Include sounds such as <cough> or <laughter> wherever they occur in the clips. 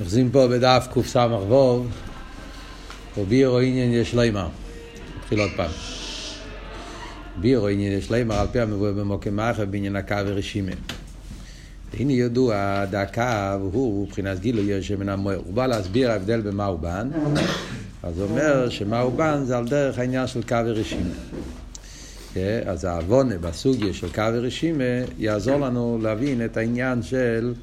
אוחזים פה בדף קס"ו, ובירו עניין יש לימר. נתחיל עוד פעם. בירו עניין יש לימר על פי המבוא במוקם מאחר בעניין הקו ורשימה. הנה ידוע, הקו הוא מבחינת גילוי שמן המוער. הוא בא להסביר ההבדל במה הוא בן, אז הוא אומר שמה הוא בן זה על דרך העניין של קו ורשימה. אז העוונה בסוגיה של קו ורשימה יעזור לנו להבין את העניין של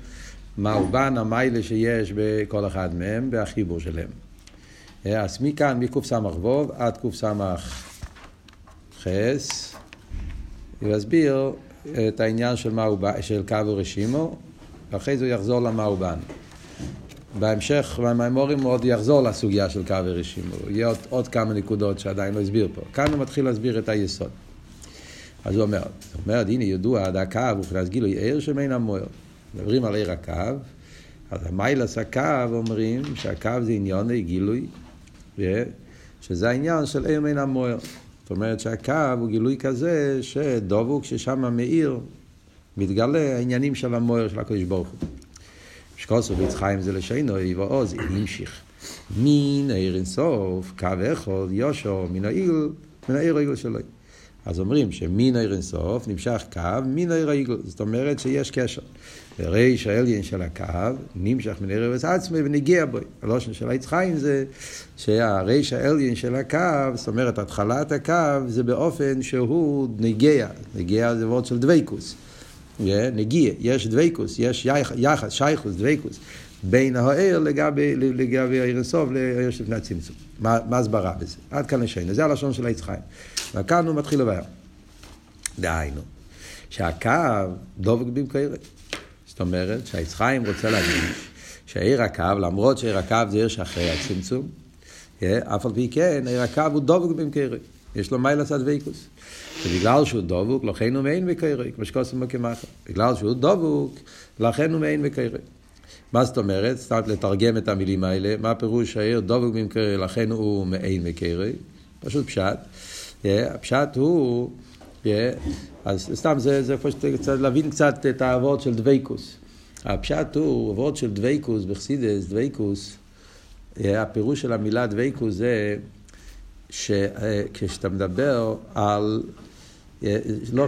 מאובן המיילה שיש בכל אחד מהם והחיבור שלהם. אז מכאן, מקס"ו עד קס"ח, יסביר את העניין של, מאובן, של קו ורשימו, ואחרי זה הוא יחזור למאובן. בהמשך, במימורים עוד יחזור לסוגיה של קו ורשימו. יהיה עוד, עוד כמה נקודות שעדיין לא הסביר פה. כאן הוא מתחיל להסביר את היסוד. אז הוא אומר, הוא אומר, הנה ידוע הקו, וכנס גילוי ער שמן המוער. מדברים על עיר הקו, אז המיילס הקו אומרים שהקו זה עניון גילוי, שזה העניין של עיר מן המוער. זאת אומרת שהקו הוא גילוי כזה שדבוק ששם מאיר, מתגלה העניינים של המוער של הקדוש ברוך הוא. שקוסו ביצחיים זה לשינו, ועוז, המשיך. מן העיר אינסוף, קו אחד, יושו, מן העיל, מן העיר העיל שלו. אז אומרים שמן העיר אינסוף נמשך קו מן העיר העיגל, זאת אומרת שיש קשר. וריש העליין של הקו נמשך מן העיר עצמי ונגיע בו. הלושן של היצחיים זה שהריש העליין של הקו, זאת אומרת התחלת הקו זה באופן שהוא נגיע, נגיע זה וורד של דוויקוס. נגיע, יש דוויקוס, יש יחס, שייכוס, דוויקוס. בין העיר לגבי, העיר אינסוף לעיר שלפני הצמצום. מה הסברה בזה? עד כאן לשיינו, זה הלשון של היצחיים. וכאן הוא מתחיל לבאר. דהיינו, שהקו דבק במקרה. זאת אומרת שהיצחיים רוצה להגיד שעיר הקו, למרות שעיר הקו זה עיר שאחרי הצמצום, אף על פי כן, עיר הקו הוא דבק במקרה. יש לו מיילס הדבקוס. ובגלל שהוא דבוק, לכן הוא מעין מקרה, כמו שקוסם בקמחה. בגלל שהוא דבוק, לכן הוא מעין מקרה. מה זאת אומרת? סתם לתרגם את המילים האלה. מה הפירוש העיר דבוק במקרה, לכן הוא מעין מקרה? פשוט פשט. הפשט הוא, אז סתם זה, זה פשוט קצת להבין קצת את העבוד של דוויקוס. הפשט הוא, עבוד של דוויקוס, בחסידס, דוויקוס, הפירוש של המילה דוויקוס זה שכשאתה מדבר על, לא,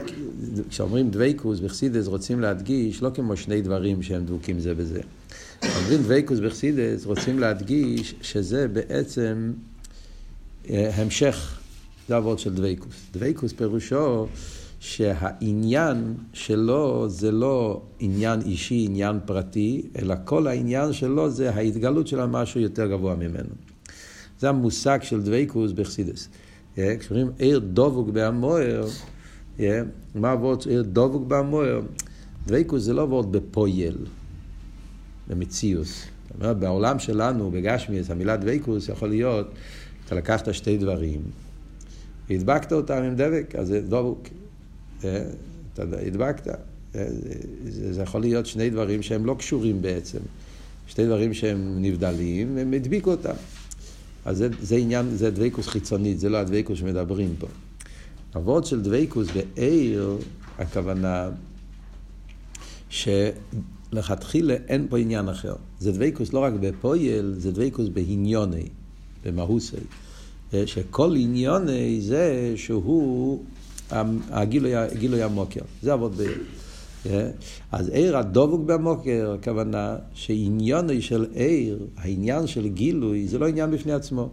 כשאומרים דוויקוס בחסידס רוצים להדגיש לא כמו שני דברים שהם דבוקים זה בזה. אומרים דוויקוס בחסידס רוצים להדגיש שזה בעצם המשך זה הוורד של דוויקוס. דוויקוס פירושו שהעניין שלו זה לא עניין אישי, עניין פרטי, אלא כל העניין שלו זה ההתגלות של המשהו יותר גבוה ממנו. זה המושג של דוויקוס בחסידס. כשאומרים עיר דבוק בהמוער, מה הוורד עיר דבוק בהמוער? דוויקוס זה לא וורד בפויל, במציאוס. בעולם שלנו, בגשמיאס, המילה דוויקוס יכול להיות, אתה לקחת שתי דברים, הדבקת אותם עם דבק, אז זה דבוק. אתה הדבקת. זה יכול להיות שני דברים שהם לא קשורים בעצם. שני דברים שהם נבדלים, הם הדביקו אותם. אז זה, זה עניין, זה דבקוס חיצונית, זה לא הדבקוס שמדברים פה. אבות של דבקוס בעיר, הכוונה שלכתחילה אין פה עניין אחר. זה דבקוס לא רק בפויל, זה דבקוס בהניוני, במהוסי. שכל עניון זה שהוא הגילוי המוקר. זה עבוד בעיר. אז עיר הדבוק במוקר, הכוונה שעניון של עיר, העניין של גילוי, זה לא עניין בפני עצמו.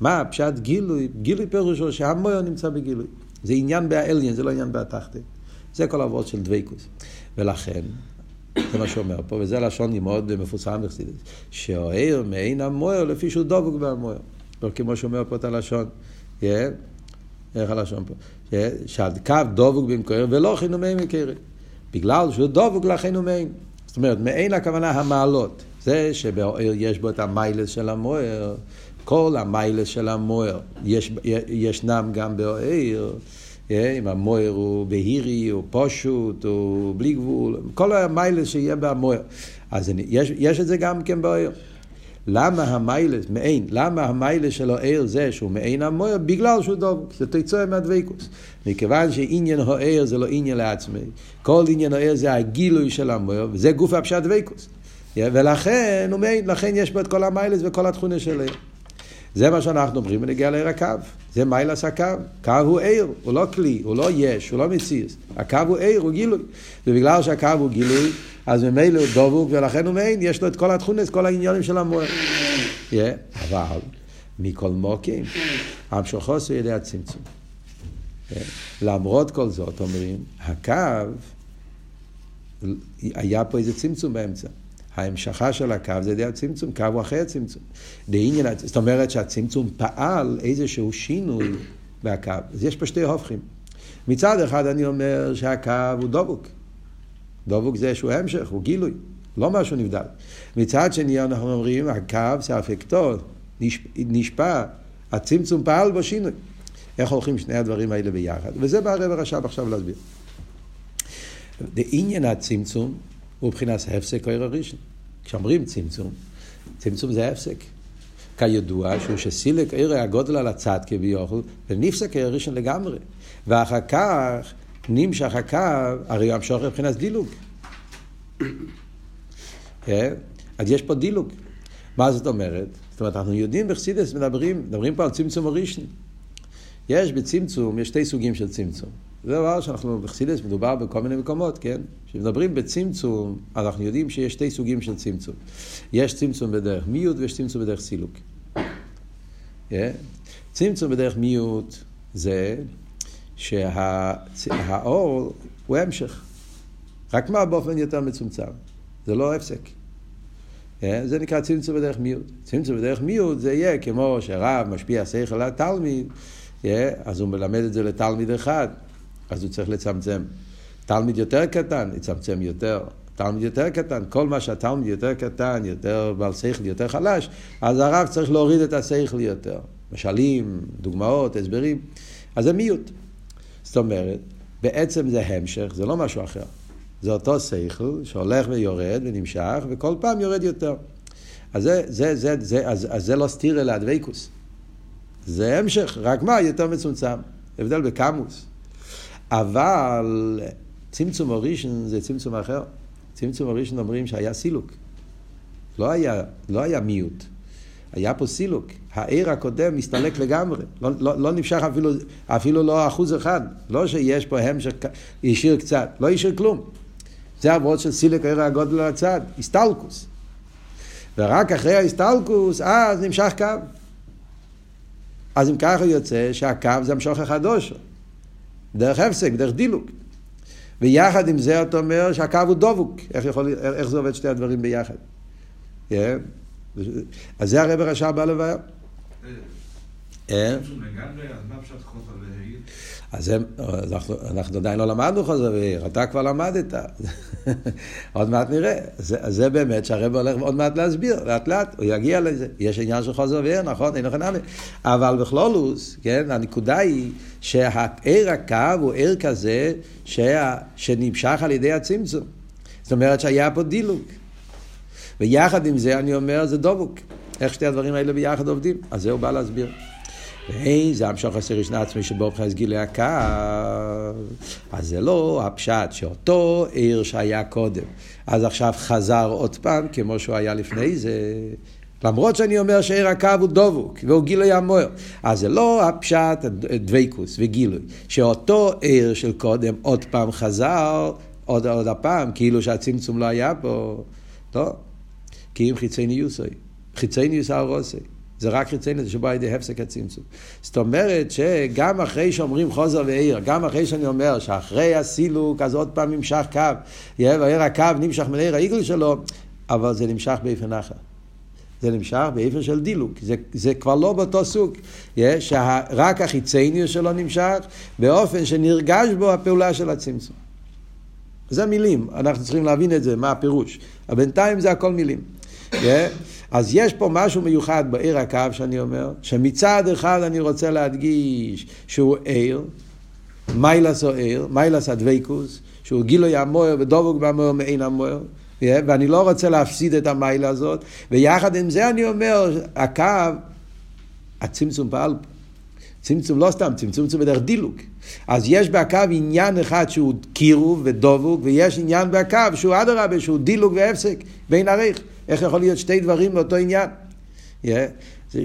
מה פשט גילוי? גילוי פירושו שהמויר נמצא בגילוי. זה עניין באליין, זה לא עניין בתחתית. זה כל העבוד של דוויקוס. ולכן, זה מה שאומר פה, וזה לשון מאוד מפורסם בחסידס, שהעיר מעין המויר לפי שהוא דבוק במויר. לא כמו שאומר פה את הלשון. איך הלשון פה? שהקו דבוק במקור ולא חינומי מקרי. בגלל שהוא דבוק לחינומי. זאת אומרת, מעין הכוונה המעלות. זה שבאוהר יש בו את המיילס של המוער, כל המיילס של המוער יש, ישנם גם באוהר. אם המוער הוא בהירי, הוא פושוט, הוא בלי גבול, כל המיילס שיהיה במוער. אז יש, יש את זה גם כן באוהר. למה המיילס, מעין, למה המיילס שלו ער זה שהוא מעין המויר? בגלל שהוא דבוק, זה תוצאה מהדבקוס. מכיוון שעניין הער זה לא עניין לעצמי, כל עניין הער זה הגילוי של המויר, וזה גוף הפשט דבקוס. ולכן, הוא מעין, לכן יש בו את כל המיילס וכל התכונה של עיר. זה מה שאנחנו אומרים בנגיע לעיר הקו. זה מיילס הקו. קו הוא עיר, הוא לא כלי, הוא לא יש, הוא לא מציאס. הקו הוא עיר, הוא גילוי. ובגלל שהקו הוא גילוי, אז ממילא הוא דבוק, ולכן הוא מעין, יש לו את כל התכונס, כל העניינים של המוער. אבל מכל מוקים, המשוכוס הוא ידי הצמצום. למרות כל זאת, אומרים, הקו, היה פה איזה צמצום באמצע. ההמשכה של הקו זה די הצמצום, קו הוא אחרי הצמצום. דעניין, זאת אומרת שהצמצום פעל איזשהו שינוי בקו. אז יש פה שתי הופכים. מצד אחד אני אומר שהקו הוא דבוק. דבוק זה שהוא המשך, הוא גילוי, לא משהו נבדל. מצד שני אנחנו אומרים, הקו זה אפקטור, נשפע, הצמצום פעל בו שינוי. איך הולכים שני הדברים האלה ביחד? וזה בא הרב הרש"ב עכשיו להסביר. לעניין הצמצום הוא מבחינת הפסק או הראשון. כשאומרים צמצום, צמצום זה הפסק. כידוע שהוא שסילק עיר הגודל על הצד כביכול, ונפסק ראשון לגמרי. ואחר כך נמשך הקו, הרי המשוך מבחינת דילוג. כן? אז יש פה דילוג. מה זאת אומרת? זאת אומרת, אנחנו יודעים בחסידס, מדברים, מדברים פה על צמצום הראשון. יש בצמצום, יש שתי סוגים של צמצום. זה דבר שאנחנו בחסידס מדובר בכל מיני מקומות, כן? כשמדברים בצמצום, אנחנו יודעים שיש שתי סוגים של צמצום. יש צמצום בדרך מיעוט ויש צמצום בדרך סילוק. כן? צמצום בדרך מיעוט זה שהאור הוא המשך. רק מה באופן יותר מצומצם. זה לא הפסק. כן? זה נקרא צמצום בדרך מיעוט. צמצום בדרך מיעוט זה יהיה כמו שרב משפיע שכל על התלמיד, כן? אז הוא מלמד את זה לתלמיד אחד. אז הוא צריך לצמצם. תלמיד יותר קטן, יצמצם יותר. תלמיד יותר קטן, כל מה שהתלמיד יותר קטן, יותר בעל שכל, יותר חלש, אז הרב צריך להוריד את השכל יותר. משלים, דוגמאות, הסברים. אז זה מיעוט. זאת אומרת, בעצם זה המשך, זה לא משהו אחר. זה אותו שכל שהולך ויורד ונמשך, וכל פעם יורד יותר. אז זה, זה, זה, זה, אז, אז זה לא סתיר אלא הדבקוס. זה המשך, רק מה? יותר מצומצם. הבדל בקמוס. אבל צמצום הראשון זה צמצום אחר. צמצום הראשון אומרים שהיה סילוק. לא היה, לא היה מיעוט. היה פה סילוק. העיר הקודם מסתלק לגמרי. לא, לא, לא נמשך אפילו, אפילו לא אחוז אחד. לא שיש פה המשך, השאיר קצת. לא השאיר כלום. זה העבוד של סילוק העיר הגודל על הצד. הסטלקוס. ורק אחרי ההסטלקוס, אז נמשך קו. אז אם ככה יוצא שהקו זה המשוך החדוש. דרך הפסק, דרך דילוק. ויחד עם זה אתה אומר שהקו הוא דבוק. איך, יכול, איך זה עובד שתי הדברים ביחד? Yeah. אז זה הרב הרשע בא לבעיה. אז הם, אנחנו, עדיין לא למדנו חוזר ועיר, אתה כבר למדת, <laughs> עוד מעט נראה. זה, באמת שהרב הולך עוד מעט להסביר, לאט לאט, הוא יגיע לזה. יש עניין של חוזר ועיר, נכון, אין לכם אבל בכלולוס, כן, הנקודה היא שהעיר הקו הוא עיר כזה שנמשך על ידי הצמצום. זאת אומרת שהיה פה דילוג. ויחד עם זה אני אומר, זה דבוק. איך שתי הדברים האלה ביחד עובדים? אז זה הוא בא להסביר. ואין זה המשוך עשר ישנה עצמי שבו בכלל גילי הקו. אז זה לא הפשט שאותו עיר שהיה קודם, אז עכשיו חזר עוד פעם כמו שהוא היה לפני זה. למרות שאני אומר שעיר הקו הוא דבוק והוא גילוי המוער. אז זה לא הפשט דבקוס וגילוי, שאותו עיר של קודם עוד פעם חזר עוד, עוד הפעם, כאילו שהצמצום לא היה פה. לא, כי אם חיצניוסי, חיצניוס הרוסי. זה רק חיצייני, זה שבא ידי הפסק הצמצום. זאת אומרת שגם אחרי שאומרים חוזר ועיר, גם אחרי שאני אומר שאחרי הסילוק, אז עוד פעם נמשך קו, ועיר הקו נמשך מנעיר העיגל שלו, אבל זה נמשך באופן אחר. זה נמשך באופן של דילוק, זה, זה כבר לא באותו סוג, שרק החיצניוס שלו נמשך באופן שנרגש בו הפעולה של הצמצום. זה מילים, אנחנו צריכים להבין את זה, מה הפירוש. אבל בינתיים זה הכל מילים. אז יש פה משהו מיוחד בעיר הקו שאני אומר, שמצד אחד אני רוצה להדגיש שהוא עיר, מיילס או עיר, מיילס הדבקוס, שהוא גילוי המויר ודובוק במויר מעין המויר, ואני לא רוצה להפסיד את המיילה הזאת, ויחד עם זה אני אומר, הקו, הצמצום פעל, צמצום לא סתם, צמצום זה בדרך דילוג. אז יש בהקו עניין אחד שהוא קירוב ודובוק, ויש עניין בהקו שהוא אדרבה, שהוא דילוג והפסק, בין עריך. איך יכול להיות שתי דברים באותו עניין? Yeah. זה,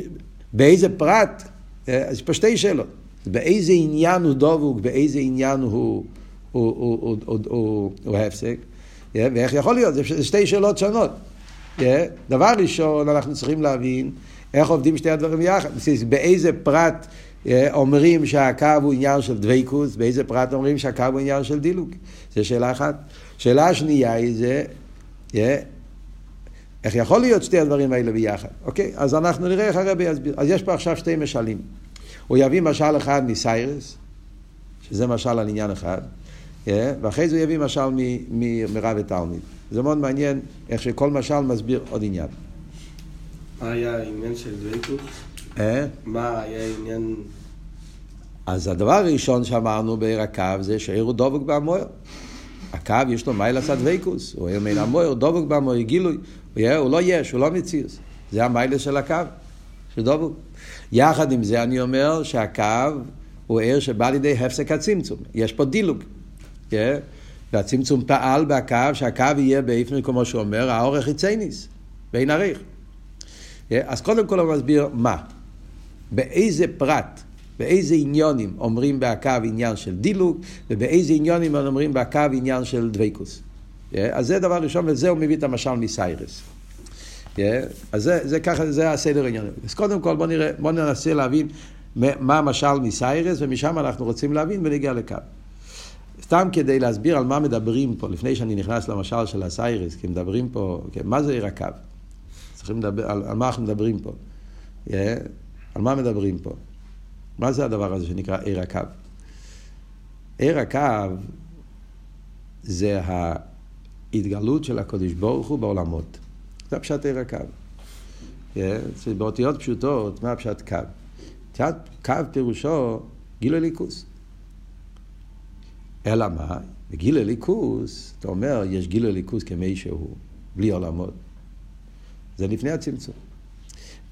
באיזה פרט? Yeah, יש פה שתי שאלות. באיזה עניין הוא דובוק, באיזה עניין הוא, הוא, הוא, הוא, הוא, הוא, הוא, הוא הפסק? Yeah, ואיך יכול להיות? זה שתי שאלות שונות. Yeah. דבר ראשון, אנחנו צריכים להבין איך עובדים שתי הדברים יחד. באיזה פרט אומרים שהקו הוא עניין של דבייקוס, באיזה פרט אומרים שהקו הוא עניין של דילוג. זו שאלה אחת. שאלה שנייה היא זה, איך יכול להיות שתי הדברים האלה ביחד? אוקיי? אז אנחנו נראה איך הרבי יסביר. אז יש פה עכשיו שתי משלים. הוא יביא משל אחד מסיירס, שזה משל על עניין אחד, ואחרי זה הוא יביא משל מרב ותלמיד. זה מאוד מעניין איך שכל משל מסביר עוד עניין. מה היה העניין של דבייקוס? אה? מה היה העניין... אז הדבר הראשון שאמרנו בעיר הקו זה שעיר הוא דבוק במויר. הקו יש לו מייל עשה דבקוס, הוא עיר מן המויר, דבוק במויר, גילוי, הוא, לא יש, הוא לא מציאוס. זה המיילה של הקו, של דבוק. יחד עם זה אני אומר שהקו הוא עיר שבא לידי הפסק הצמצום, יש פה דילוג. Yeah. כן? והצמצום פעל בהקו, שהקו יהיה באיפן, כמו שהוא אומר, האורך יצייניס, בין עריך. Yeah. כן? אז קודם כל הוא מסביר מה. באיזה פרט, באיזה עניונים אומרים בהקו עניין של דילוג, ובאיזה עניונים אומרים בהקו עניין של דבקוס. אז זה דבר ראשון, וזה הוא מביא את המשל מסיירס. Yeah, אז זה, זה ככה, זה הסדר העניין. אז קודם כל בוא נראה, בוא ננסה להבין מה המשל מסיירס, ומשם אנחנו רוצים להבין ונגיע לקו. סתם כדי להסביר על מה מדברים פה, לפני שאני נכנס למשל של הסיירס, כי מדברים פה, כן, מה זה עיר הקו? צריכים לדבר, על, על מה אנחנו מדברים פה. Yeah, על מה מדברים פה? מה זה הדבר הזה שנקרא עיר הקו? עיר הקו זה ההתגלות של הקודש ברוך הוא בעולמות. זה הפשט עיר הקו. Yeah, באותיות פשוטות, מה הפשט קו? קו פירושו גיל הליכוס. אלא מה? בגיל הליכוס, אתה אומר, יש גיל הליכוס כמי שהוא, בלי עולמות. זה לפני הצמצום.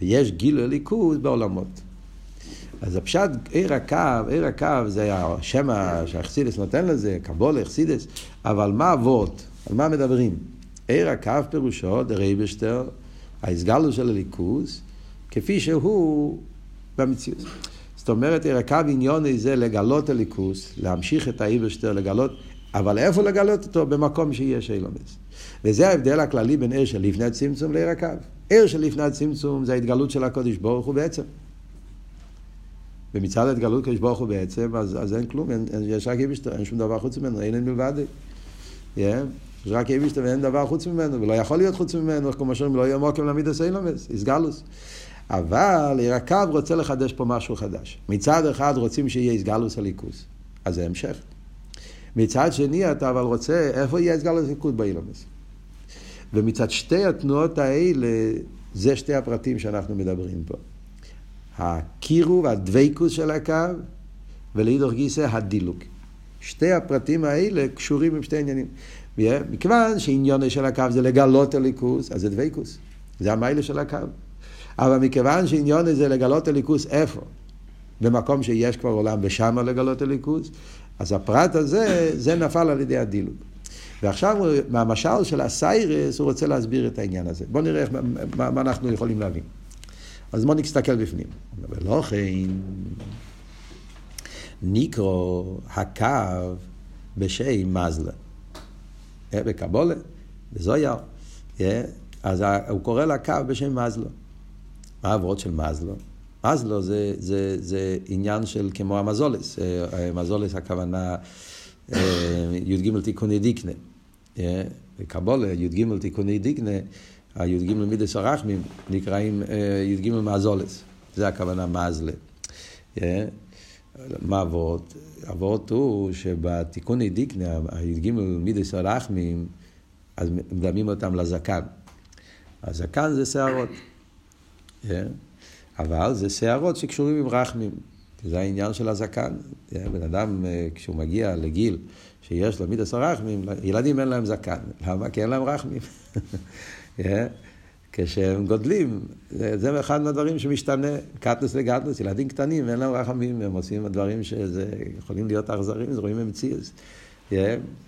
ויש גיל הליכוז בעולמות. אז הפשט עיר הקו, עיר הקו זה השם שהאכסידס נותן לזה, קבולה, אכסידס, אבל מה אבות? על מה מדברים? עיר הקו פירושו, דרייבשטר, ההסגלו של הליכוז, כפי שהוא במציאות. זאת אומרת, עיר הקו עניון זה לגלות הליכוז, להמשיך את האיברשטר, לגלות, אבל איפה לגלות אותו? במקום שיש אילומס. וזה ההבדל הכללי בין עיר של לפני הצמצום לעיר הקו. עיר של לפני הצמצום זה ההתגלות של הקודש ברוך הוא בעצם. ומצד ההתגלות קודש ברוך הוא בעצם, אז, אז אין כלום, אין, אין, יש רק יבישתו, אין שום דבר חוץ ממנו, אין אין מלבד. Yeah, יש רק יבישתו ואין דבר חוץ ממנו, ולא יכול להיות חוץ ממנו, כמו שאומרים, לא יהיה מוקם להעמיד הסיילומס, איסגלוס. אבל עיר הקו רוצה לחדש פה משהו חדש. מצד אחד רוצים שיהיה איסגלוס הליכוס, אז זה המשך. מצד שני אתה אבל רוצה, איפה יהיה איסגלוס הליכוס באילומס? ומצד שתי התנועות האלה, זה שתי הפרטים שאנחנו מדברים פה. הקירוב, הדבקוס של הקו, ולאידוך גיסא הדילוג. שתי הפרטים האלה קשורים עם שתי עניינים. מכיוון שעניון של הקו זה לגלות הליכוס, אז זה דבקוס. זה המיילה של הקו. אבל מכיוון שעניון זה לגלות הליכוס איפה? במקום שיש כבר עולם ושמה לגלות הליכוס, אז הפרט הזה, זה נפל על ידי הדילוג. ועכשיו מהמשל של הסיירס הוא רוצה להסביר את העניין הזה. בואו נראה מה, מה, מה אנחנו יכולים להבין. אז בואו נסתכל בפנים. ולא כן, ניקרו הקו בשם מזלה. אה, בקבולה, בזויר. אה, אז הוא קורא לקו בשם מזלו. מה העברות של מזלו? מזלו זה, זה, זה עניין של כמו המזולס. אה, המזולס הכוונה י"ג תיקוני דיקנה. בקבולה, י"ג תיקוני דיגנה, הי"ג מידס הרחמים, נקראים אה, י"ג מאזולס. זה הכוונה מאזלה. מה אבות? אבות הוא שבתיקוני דיקנה, הי"ג מידס הרחמים, אז מדמים אותם לזקן. הזקן זה שערות. אבל זה שערות שקשורים עם רחמים. זה העניין של הזקן. בן אדם, אה, כשהוא מגיע לגיל שיש לו מידס הרחמים, ילדים אין להם זקן. למה? כי אין להם רחמים. <laughs> כשהם גודלים, זה, זה אחד מהדברים שמשתנה, קטנוס לגטנוס, ילדים קטנים, אין להם רחמים, הם עושים דברים שיכולים להיות אכזרים, זה רואים במציאות. Yeah,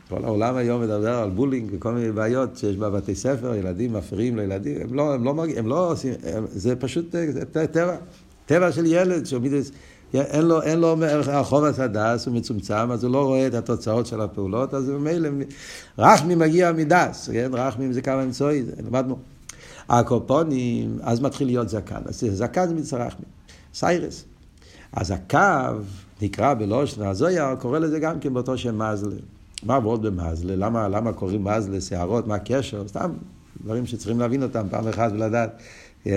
כל העולם היום מדבר על בולינג וכל מיני בעיות שיש בבתי ספר, ילדים מפריעים לילדים, הם לא, הם לא, מרג... הם לא עושים, הם, זה פשוט זה טבע, טבע של ילד, שמידס, אין לו, אין לו החובץ הדס, הוא מצומצם, אז הוא לא רואה את התוצאות של הפעולות, אז ממילא, רחמים מגיע מדס, כן? רחמים זה כמה אמצעי, למדנו. הקופונים, אז מתחיל להיות זקן. אז זקן זה מצרחמים. סיירס. אז הקו נקרא בלושן הזויה, קורא לזה גם כן באותו שם מזלה. מה עבוד במזלה? למה, למה קוראים מזלה, שערות, מה הקשר? סתם דברים שצריכים להבין אותם פעם אחת ולדעת. Yeah.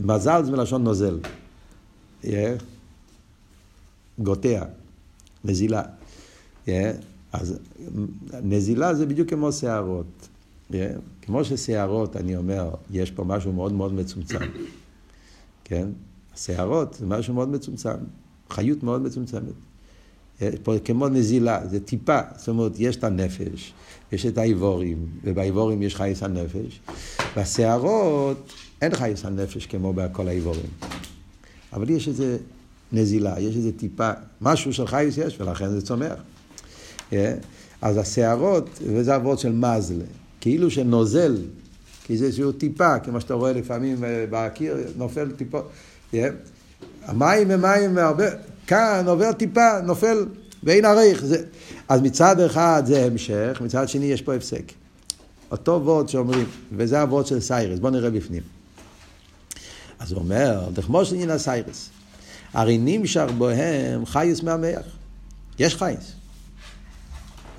מזל זה מלשון נוזל. Yeah. גוטע, נזילה. Yeah. אז נזילה זה בדיוק כמו שערות. Yeah. כמו ששערות, אני אומר, יש פה משהו מאוד מאוד מצומצם. <coughs> כן? שערות זה משהו מאוד מצומצם, חיות מאוד מצומצמת. פה כמו נזילה, זה טיפה, זאת אומרת, יש את הנפש, יש את האיבורים, ובאיבורים יש חייס הנפש. בשערות אין חייס הנפש כמו בכל האיבורים. אבל יש איזה נזילה, יש איזה טיפה, משהו של חייס יש, ולכן זה צומח. אז השערות, וזה אבות של מזלה. כאילו שנוזל, כי זה איזשהו טיפה, כמו שאתה רואה לפעמים אה, בקיר, נופל טיפות. Yeah. המים הם מים הרבה, כאן עובר טיפה, נופל ואין ערוך. זה... אז מצד אחד זה המשך, מצד שני יש פה הפסק. אותו וורט שאומרים, וזה הוורט של שערות, בואו נראה בפנים. אז הוא אומר, דכמו של עניין השערות, הרי נמשך בהם חיות מהמוח. יש חייס.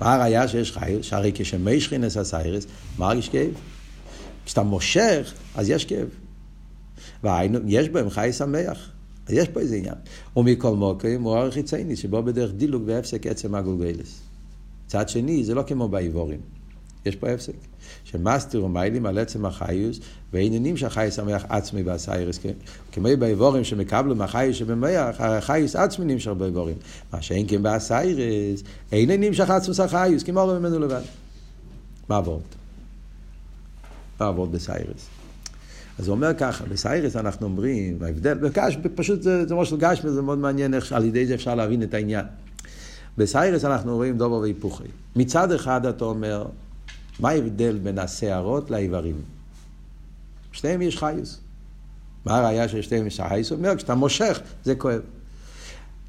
מה הראייה שיש חיוס? שהרי כשמי שכינס הסיירס, מרגיש כאב. כשאתה מושך, אז יש כאב. והיינו, יש בהם חי שמח. אז יש פה איזה עניין. ומכל מוקרים הוא אורך חיצייני, שבו בדרך דילוג והפסק עצם הגולגלס. צד שני, זה לא כמו באיבורים. יש פה הפסק. שמאסטר ומיילים על עצם החיוס, ועניינים שהחי שמח עצמי בסיירס, כמו באיבורים שמקבלו מהחיוס שבמח, החיוס עצמי נמשך באיבורים. מה שאין כן בסיירס, אין נמשך עצמוס החיוס, כמו הרי ממנו לבד. מה עבוד? מה עבוד בסיירס? אז הוא אומר ככה, בסיירס אנחנו אומרים, ההבדל, בקש, פשוט זה, זה משהו גשמי, זה מאוד מעניין איך על ידי זה אפשר להבין את העניין. בסיירס אנחנו רואים דובו והיפוכי. מצד אחד אתה אומר, מה ההבדל בין השערות לאיברים? שניהם יש חיוס. מה הראייה ששניהם יש חיוס? הוא אומר, כשאתה מושך, זה כואב.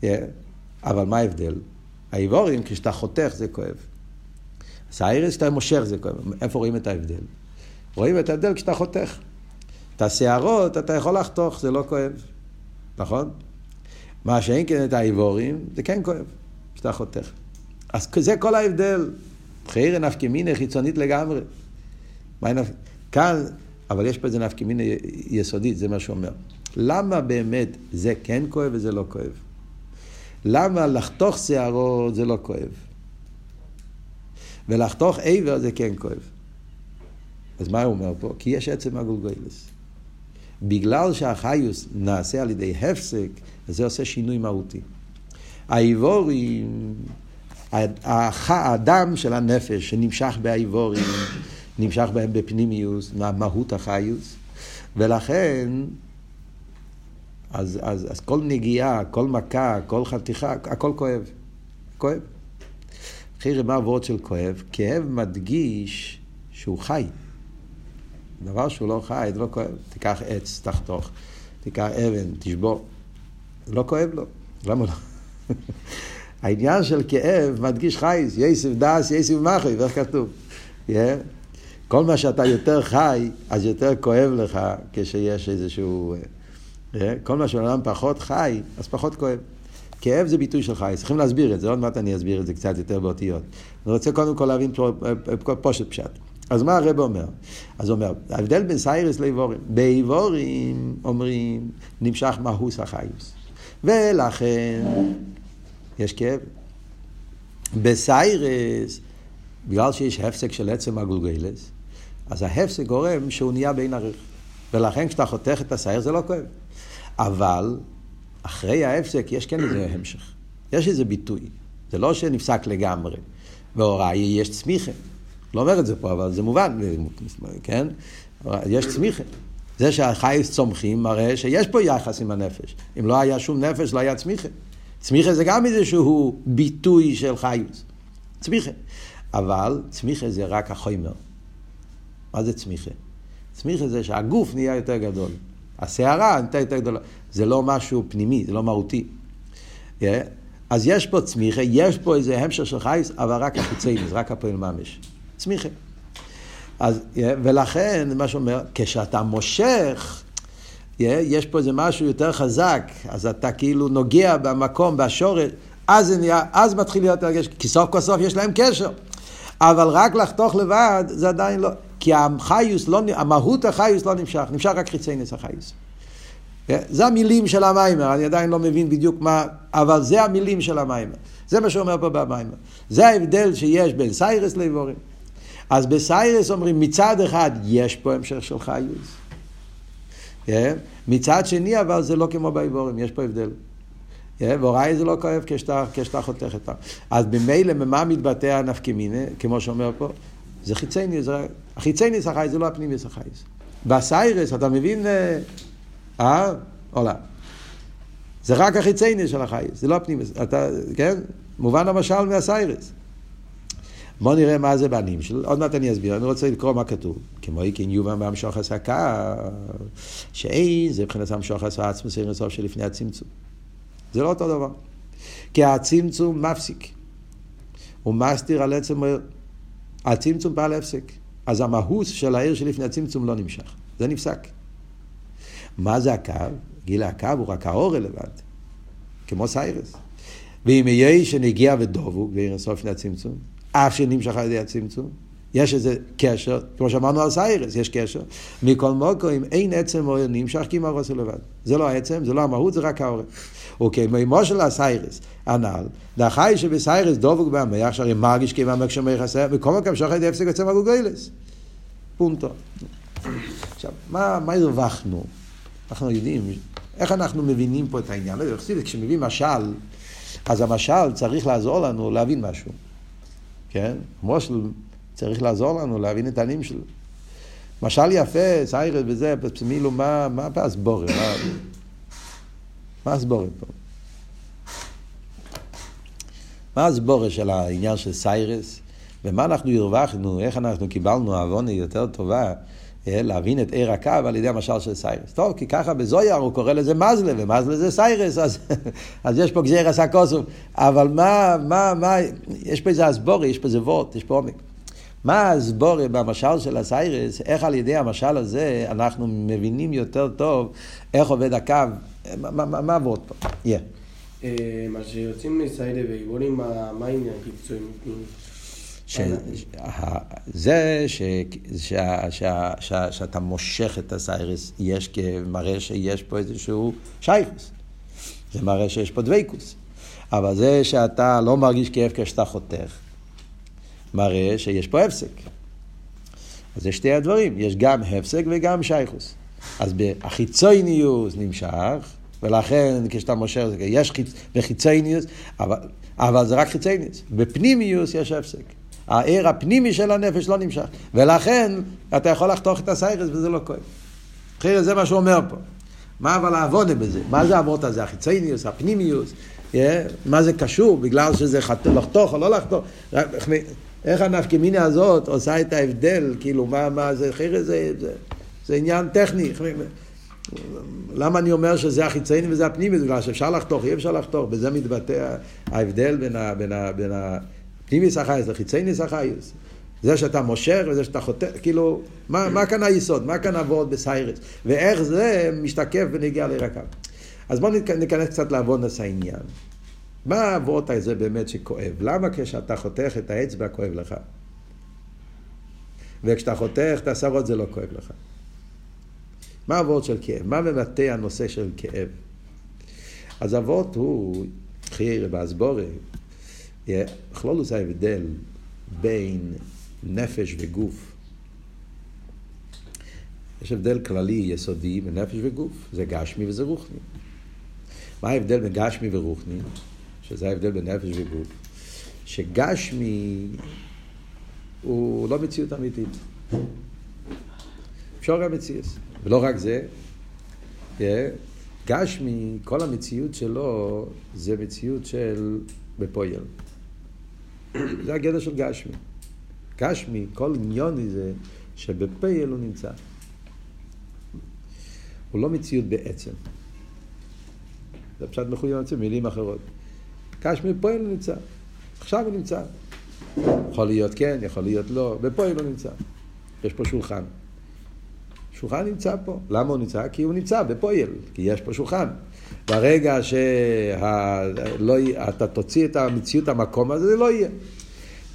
Yeah. אבל מה ההבדל? האיבורים, כשאתה חותך, זה כואב. סיירס, כשאתה מושך, זה כואב. איפה רואים את ההבדל? רואים את ההבדל כשאתה חותך. את השערות אתה יכול לחתוך, זה לא כואב. נכון? מה שאין כן את האיבורים, זה כן כואב, כשאתה חותך. אז זה כל ההבדל. חיירה נפקמינה חיצונית לגמרי. נפ... כאן, אבל יש פה איזה נפקמינה יסודית, זה מה שהוא אומר. למה באמת זה כן כואב וזה לא כואב? למה לחתוך שערות זה לא כואב? ולחתוך עבר זה כן כואב. אז מה הוא אומר פה? כי יש עצם הגולגוילס. בגלל שהחיוס נעשה על ידי הפסק, זה עושה שינוי מהותי. האיבורים האדם של הנפש שנמשך באיבורים, <coughs> נמשך בהם בפנימיוס, מהות החיוס, ולכן, אז, אז, אז כל נגיעה, כל מכה, כל חתיכה, הכל כואב. כואב. אחרי רמה וורד של כואב, כאב מדגיש שהוא חי. דבר שהוא לא חי, זה לא כואב. תיקח עץ, תחתוך, תיקח אבן, תשבור. זה לא כואב לו. למה לא? <laughs> העניין של כאב מדגיש חייס, יסף דס, יסף מחי, ואיך כתוב? Yeah. כל מה שאתה יותר חי, אז יותר כואב לך כשיש איזשהו... Yeah. כל מה שאדם פחות חי, אז פחות כואב. כאב זה ביטוי של חייס. צריכים להסביר את זה, עוד מעט אני אסביר את זה קצת יותר באותיות. אני רוצה קודם כל להבין פושט פשט. אז מה הרב אומר? אז הוא אומר, ההבדל בין סיירס לאיבורים. באיבורים אומרים, נמשך מהוס החיוס. ולכן יש כאב. בסיירס, בגלל שיש הפסק של עצם הגולגלס, אז ההפסק גורם שהוא נהיה בין עריך. ולכן כשאתה חותך את הסייר זה לא כואב. אבל אחרי ההפסק יש כן איזה המשך. יש איזה ביטוי. זה לא שנפסק לגמרי. והוראי יש צמיחה. לא אומר את זה פה, אבל זה מובן, כן? יש צמיחה. זה שהחייס צומחים מראה שיש פה יחס עם הנפש. אם לא היה שום נפש, לא היה צמיחה. צמיחה זה גם איזשהו ביטוי של חיוס. צמיחה. אבל צמיחה זה רק החומר. מה זה צמיחה? צמיחה זה שהגוף נהיה יותר גדול. הסערה נהייתה יותר גדולה. זה לא משהו פנימי, זה לא מהותי. Yeah. אז יש פה צמיחה, יש פה איזה המשך של חייס, אבל רק החיצי, זה רק הפועל ממש. צמיחה. אז, yeah, ולכן, מה שאומר, כשאתה מושך, יש פה איזה משהו יותר חזק, אז אתה כאילו נוגע במקום, בשורש, אז, נהיה, אז מתחיל להיות הרגש, כי סוף כל סוף יש להם קשר. אבל רק לחתוך לבד, זה עדיין לא, כי החיוס, לא, המהות החיוס לא נמשך, נמשך רק חיצי נס החיוס. זה המילים של המיימר, אני עדיין לא מבין בדיוק מה, אבל זה המילים של המיימר. זה מה שאומר פה במיימר. זה ההבדל שיש בין סיירס לאיבורים. אז בסיירס אומרים מצד אחד יש פה המשך של חיוס. מצד שני אבל זה לא כמו באיבורים, יש פה הבדל. והוראי זה לא כואב כשאתה, חותך את. אז ממילא ממה מתבטא הנפקמינה, כמו שאומר פה? זה חיצייני, זה... החיצייני זה החייס, זה לא הפנימי זה החייס. בסיירס, אתה מבין... אה? עולה. זה רק החיצייני של החייס, זה לא הפנימי. אתה, כן? מובן המשל מהסיירס. בואו נראה מה זה בנים של, עוד מעט אני אסביר, אני רוצה לקרוא מה כתוב. כמו איקין יובן בהמשוך הסקה, שאין זה מבחינת המשוך הסקה עצמו סיר הסוף שלפני הצמצום. זה לא אותו דבר. כי הצמצום מפסיק. הוא מסתיר על עצם, הצמצום פעל הפסק. אז המהוס של העיר שלפני הצמצום לא נמשך. זה נפסק. מה זה הקו? גיל הקו הוא רק האור לבד, כמו סיירס. ואם יהיה שנגיע ודובו, ועיר הסוף לפני הצמצום, אף שנמשך על ידי הצמצום, יש איזה קשר, כמו שאמרנו על סיירס, יש קשר. מכל מוקו, אם אין עצם אור נמשך, כי מרוס לבד. זה לא העצם, זה לא המהות, זה רק האור. וכמימו של הסיירס, הנ"ל, דחי שבסיירס דבוק בהמח, שהרי מרגיש כבהמח שומר חסר, וכל מקום שוחד הפסק יוצא מהגוגלס. פונטו. עכשיו, מה, מה הרווחנו? אנחנו יודעים, איך אנחנו מבינים פה את העניין? לא, כשמביאים משל, אז המשל צריך לעזור לנו להבין משהו. כן? מושל צריך לעזור לנו להבין את העניינים שלו. משל יפה, סיירס וזה, פסמילו, מה, מה הסבורת? מה, מה הסבורת פה? מה הסבורת של העניין של סיירס? ומה אנחנו הרווחנו, איך אנחנו קיבלנו הבנה יותר טובה להבין את אור הקו על ידי המשל של סיירס. טוב, כי ככה בזוהר הוא קורא לזה מזלא, ומזלא זה שערות, אז, <laughs> אז יש פה גזירת הכתוב. אבל מה, מה, מה, יש פה איזה הסברא, יש פה איזה וורט, יש פה עומק. מה הסברא במשל של השערות, איך על ידי המשל הזה אנחנו מבינים יותר טוב איך עובד הקו, מה הוורט פה? Yeah. אה, מה שיוצאים מסיידה ועיבורים, מה העניין? זה שאתה מושך את הסיירס, יש כמראה שיש פה איזשהו שייכוס. זה מראה שיש פה דבייקוס. אבל זה שאתה לא מרגיש כאב כשאתה חותך, מראה שיש פה הפסק. אז זה שתי הדברים, יש גם הפסק וגם שייכוס. אז החיצוניוס נמשך, ולכן כשאתה מושך, יש חיצ... בחיצוניוס, אבל, אבל זה רק חיצוניוס. בפנימיוס יש הפסק. הער הפנימי של הנפש לא נמשך. ולכן אתה יכול לחתוך את הסיירס וזה לא כואב. אחרי זה מה שהוא אומר פה. מה אבל העבודה בזה? מה זה העבודה הזה? החיצייניוס, הפנימיוס? Yeah, מה זה קשור? בגלל שזה חת... לחתוך או לא לחתוך? איך הנפקמינה הזאת עושה את ההבדל? כאילו, מה, מה זה? אחרי זה, זה, זה עניין טכני. למה אני אומר שזה החיצייני וזה הפנימי? בגלל שאפשר לחתוך, אי אפשר לחתוך. בזה מתבטא ההבדל בין ה... בין ה, בין ה פנימיס החייס לחיצייניס החייס. זה שאתה מושך וזה שאתה חוטא, כאילו, מה, מה כאן היסוד? מה כאן עבוד בסיירס? ואיך זה משתקף ונגיע לירקם. אז בואו ניכנס קצת לעבוד העניין. מה העבוד הזה באמת שכואב? למה כשאתה חותך את האצבע כואב לך? וכשאתה חותך את השערות זה לא כואב לך. מה העבוד של כאב? מה מבטא הנושא של כאב? אז העבוד הוא, חייר באסבורי, בכלול זה ההבדל בין נפש וגוף. יש הבדל כללי יסודי בין נפש וגוף, זה גשמי וזה רוחני. מה ההבדל בין גשמי ורוחני? שזה ההבדל בין נפש וגוף. שגשמי הוא לא מציאות אמיתית. אפשר גם מציאס. ולא רק זה, גשמי, כל המציאות שלו זה מציאות של בפויל. זה הגדר של גשמי. גשמי, כל עניון זה שבפייל הוא נמצא. הוא לא מציאות בעצם. זה פשוט מחויב עצמי, מילים אחרות. גשמי בפועל הוא נמצא. עכשיו הוא נמצא. יכול להיות כן, יכול להיות לא, בפועל הוא נמצא. יש פה שולחן. שולחן נמצא פה. למה הוא נמצא? כי הוא נמצא בפועל, כי יש פה שולחן. ברגע שאתה לא, תוציא את המציאות המקום הזה, זה לא יהיה.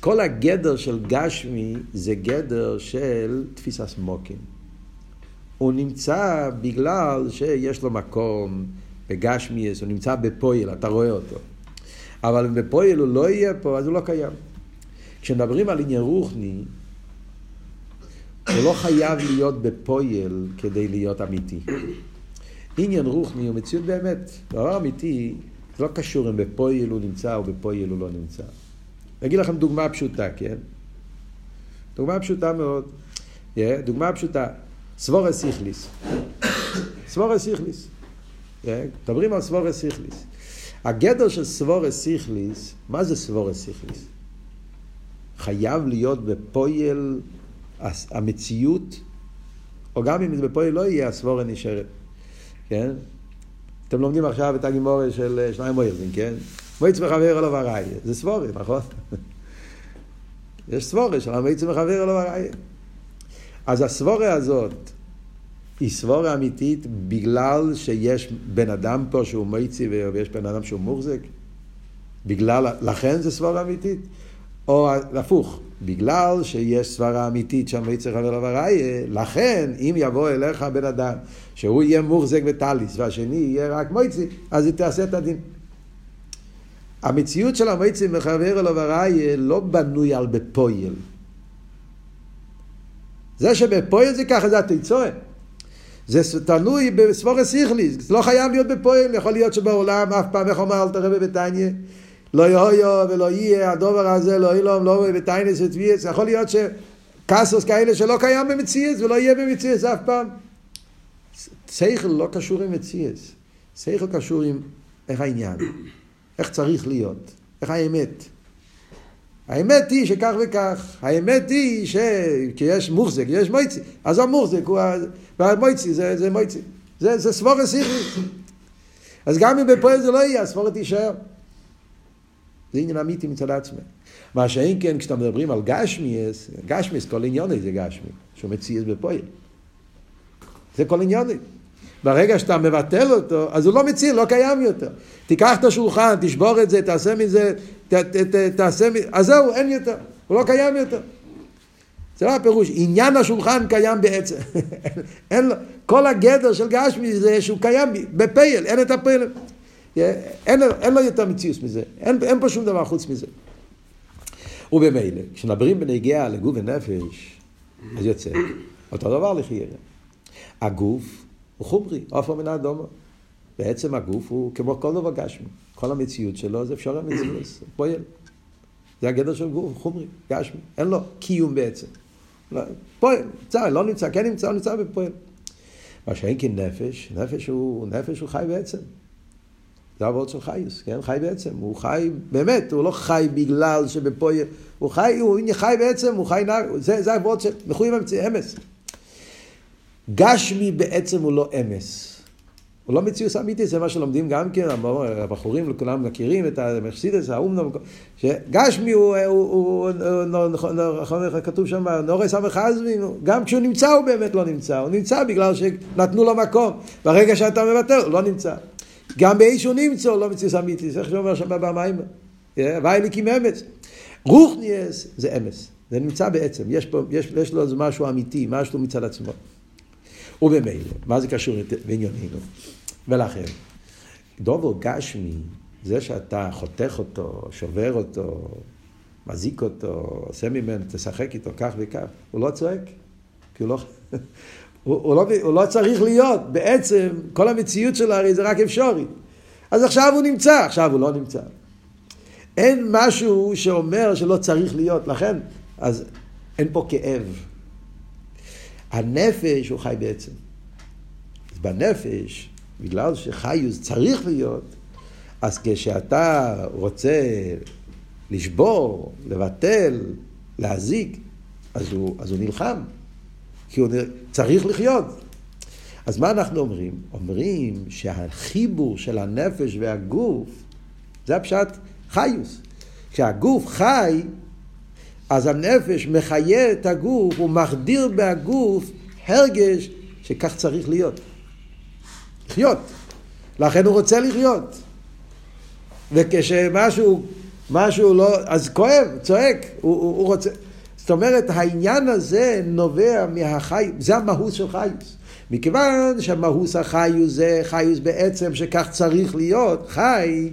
כל הגדר של גשמי זה גדר של תפיסה סמוקים. הוא נמצא בגלל שיש לו מקום בגשמי, הוא נמצא בפועל, אתה רואה אותו. אבל אם בפועל הוא לא יהיה פה, אז הוא לא קיים. כשמדברים על עניין רוחני, הוא לא חייב להיות בפועל כדי להיות אמיתי. עניין רוחני הוא מציאות באמת. דבר אמיתי, זה לא קשור אם בפועל הוא נמצא או בפועל הוא לא נמצא. אני אגיד לכם דוגמה פשוטה, כן? דוגמה פשוטה מאוד. Yeah, דוגמה פשוטה. סברות שכליות. סברות שכליות. מדברים על סברות שכליות. הגדר של סברות שכליות, מה זה סברות שכליות? חייב להיות בפועל המציאות, או גם אם זה בפועל לא יהיה, הסברה נשארת. כן? אתם לומדים עכשיו את הגמרא של שניים אוחזין, כן? המוציא מחברו עליו הראיה. זה סברה, נכון? <laughs> יש סבורה של המויץ מחבר עליו הראי. אז הסבורה הזאת היא סבורה אמיתית בגלל שיש בן אדם פה שהוא מויצי ויש בן אדם שהוא מוחזק? בגלל, לכן זה סבורה אמיתית? או הפוך, בגלל שיש סברה אמיתית שהמייצר חבר לבריה, לכן אם יבוא אליך בן אדם שהוא יהיה מוחזק וטליס והשני יהיה רק מויצי, אז היא תעשה את הדין. המציאות של המויצי מחבר לבריה לא בנוי על בפויל. זה שבפויל זה ככה זה התיצורת. זה תלוי בסבורס איכליס, זה לא חייב להיות בפועל, יכול להיות שבעולם אף פעם, איך אומר אל תראה בביתניה, לא יהיו ולא יהיה, הדובר הזה לא אילום, לא בטיינס ותביאס, יכול להיות שקסוס כאלה שלא קיים במציאס ולא יהיה במציאס אף פעם. שכל לא קשור עם מציאס, שכל קשור עם איך העניין, איך צריך להיות, איך האמת. האמת היא שכך וכך, האמת היא שיש מוחזק, יש מויצי, אז המוחזק הוא, והמויצי זה, זה מויצי, זה, זה סבורת סיכלית. אז גם אם בפועל זה לא יהיה, הסבורת תישאר. זה עניין אמיתי מצד עצמי. מה שאין כן, כשאתם מדברים על גשמיאס, גשמיאס, כל עניון זה גשמי, שהוא מציאס בפועל. זה כל עניון. ברגע שאתה מבטל אותו, אז הוא לא מציל, לא קיים יותר. תיקח את השולחן, תשבור את זה, תעשה מזה, ת, ת, ת, תעשה מזה, אז זהו, אין יותר, הוא לא קיים יותר. זה לא הפירוש, עניין השולחן קיים בעצם. <laughs> אין לו, כל הגדר של גשמי זה שהוא קיים בפייל, אין את הפייל. אין, אין לו יותר מציאות מזה, אין, אין פה שום דבר חוץ מזה. ובמילא, כשנברים בנגיעה לגוף ונפש, אז יוצא אותו דבר לחיירה. הגוף הוא חומרי, עופר מן האדומו. בעצם הגוף הוא כמו כל דבר גשמי. כל המציאות שלו זה אפשר המציאות, פועל. זה הגדר של גוף, חומרי, גשמי. אין לו קיום בעצם. לא, פועל, נמצא, לא נמצא, כן נמצא, הוא נמצא בפועל. מה שאין כן נפש, נפש הוא, נפש הוא חי בעצם. זה העבוד של חייס, כן? חי בעצם. הוא חי, באמת, הוא לא חי בגלל שבפועל, הוא חי, הוא חי בעצם, הוא חי נער, זה, זה העבוד של מחויים אמס. גשמי בעצם הוא לא אמס. הוא לא מציאוס אמיתי, זה מה שלומדים גם כן, הבחורים כולם מכירים את המחסידס, האומנום, שגשמי הוא, נכון כתוב שם, נורס המחזמי, גם כשהוא נמצא הוא באמת לא נמצא, הוא נמצא בגלל שנתנו לו מקום, ברגע שאתה מוותר הוא לא נמצא. גם באיזשהו נמצא לא מציאוס אמיתי, זה איך שאומר שם במים, וייליקים אמץ. רוחניאס זה אמס, זה נמצא בעצם, יש, פה, יש, יש לו משהו אמיתי, משהו מצד עצמו. ובמילא, מה זה קשור לענייננו? ולכן, דובו גשמי, זה שאתה חותך אותו, שובר אותו, מזיק אותו, עושה ממנו, תשחק איתו כך וכך, הוא לא צועק, כי הוא לא... הוא, הוא, לא, הוא לא צריך להיות, בעצם כל המציאות שלו הרי זה רק אפשרי. אז עכשיו הוא נמצא, עכשיו הוא לא נמצא. אין משהו שאומר שלא צריך להיות, לכן, אז אין פה כאב. הנפש הוא חי בעצם. אז בנפש, בגלל שחיוס צריך להיות, אז כשאתה רוצה לשבור, לבטל, להזיק, אז הוא, אז הוא נלחם, כי הוא צריך לחיות. אז מה אנחנו אומרים? אומרים שהחיבור של הנפש והגוף, זה הפשט חיוס. כשהגוף חי, אז הנפש מחיה את הגוף, הוא מחדיר בהגוף הרגש שכך צריך להיות. לחיות. לכן הוא רוצה לחיות. וכשמשהו משהו לא, אז כואב, צועק, הוא, הוא, הוא רוצה. זאת אומרת, העניין הזה נובע מהחי, זה המהות של חיוס. מכיוון שהמהות החיוס זה חיוס בעצם שכך צריך להיות, חי,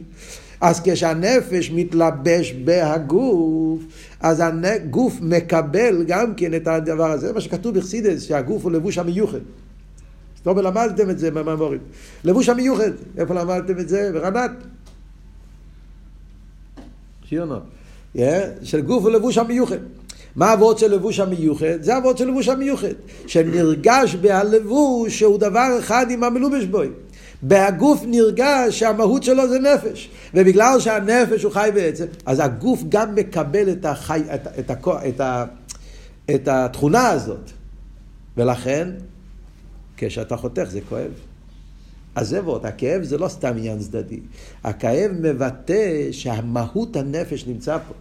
אז כשהנפש מתלבש בהגוף, אז הגוף מקבל גם כן את הדבר הזה, זה מה שכתוב בחסידס, שהגוף הוא לבוש המיוחד. אומרת, למדתם את זה במאמורים. לבוש המיוחד, איפה למדתם את זה? ברנת. שיונו. של גוף ולבוש המיוחד. מה אבות של לבוש המיוחד? זה אבות של לבוש המיוחד. שנרגש בהלבוש שהוא דבר אחד עם המלובש בוי. בהגוף נרגש שהמהות שלו זה נפש. ובגלל שהנפש הוא חי בעצם, אז הגוף גם מקבל את, החי, את, את, את, את, את התכונה הזאת. ולכן, כשאתה חותך זה כואב. עזבות, הכאב זה לא סתם עניין צדדי. הכאב מבטא שהמהות הנפש נמצא פה.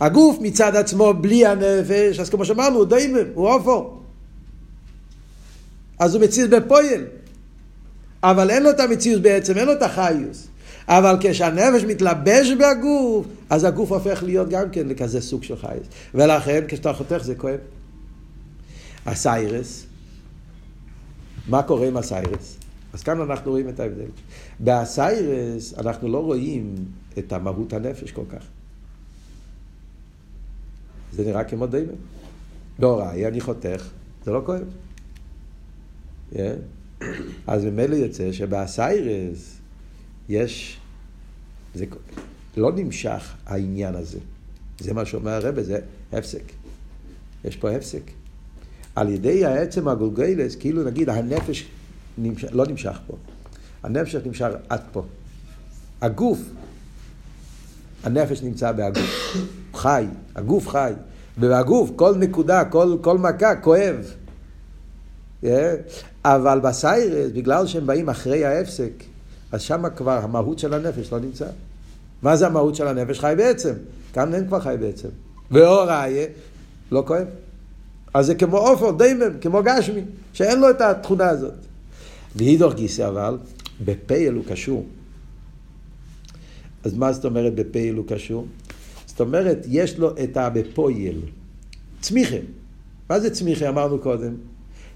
הגוף מצד עצמו בלי הנפש, אז כמו שאמרנו, הוא דיימם, הוא אופו. אז הוא מציז בפועל. אבל אין לו את המציאות בעצם, אין לו את החיוס. אבל כשהנפש מתלבש בגוף, אז הגוף הופך להיות גם כן לכזה סוג של חיוס. ולכן, כשאתה חותך זה כואב. הסיירס, מה קורה עם הסיירס? אז כאן אנחנו רואים את ההבדל. באסיירס אנחנו לא רואים את המהות הנפש כל כך. זה נראה כמו דיימן. בהוראי אני חותך, זה לא כואב. Yeah. אז ממילא יוצא שבאסיירס יש, זה לא נמשך העניין הזה. זה מה שאומר הרבה, זה הפסק. יש פה הפסק. על ידי העצם הגולגלס, כאילו נגיד הנפש נמש... לא נמשך פה. הנפש נמשך עד פה. הגוף, הנפש נמצא בהגוף. חי, הגוף חי. ובגוף, כל נקודה, כל, כל מכה כואב. Yeah. אבל בסיירס, בגלל שהם באים אחרי ההפסק, אז שם כבר המהות של הנפש לא נמצא. מה זה המהות של הנפש? חי בעצם. כאן אין כבר חי בעצם. ואור ראיה, לא כואב. אז זה כמו עופר, דיימם, כמו גשמי, שאין לו את התכונה הזאת. והידור גיסא אבל, בפייל הוא קשור. אז מה זאת אומרת בפייל הוא קשור? זאת אומרת, יש לו את הבפויל. צמיחה. מה זה צמיחה? אמרנו קודם.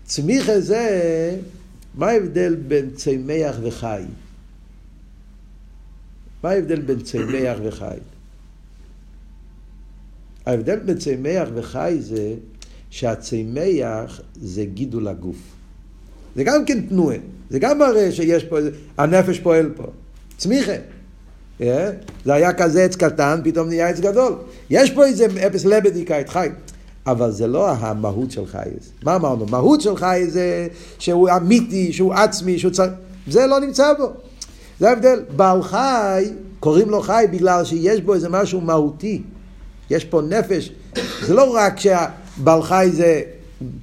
צמיחה זה, מה ההבדל בין צמח וחי? מה ההבדל בין צמח וחי? ההבדל בין צמח וחי זה שהצמח זה גידול הגוף. זה גם כן תנועה. זה גם מראה שיש פה, הנפש פועל פה. צמיחה. Yeah. זה היה כזה עץ קטן, פתאום נהיה עץ גדול. יש פה איזה אפס לבדיקה, חי. אבל זה לא המהות של חייס. מה אמרנו? מהות של חייס זה שהוא אמיתי, שהוא עצמי, שהוא צריך... זה לא נמצא בו. זה ההבדל. בעל חי, קוראים לו חי בגלל שיש בו איזה משהו מהותי. יש פה נפש. זה לא רק שהבעל חי זה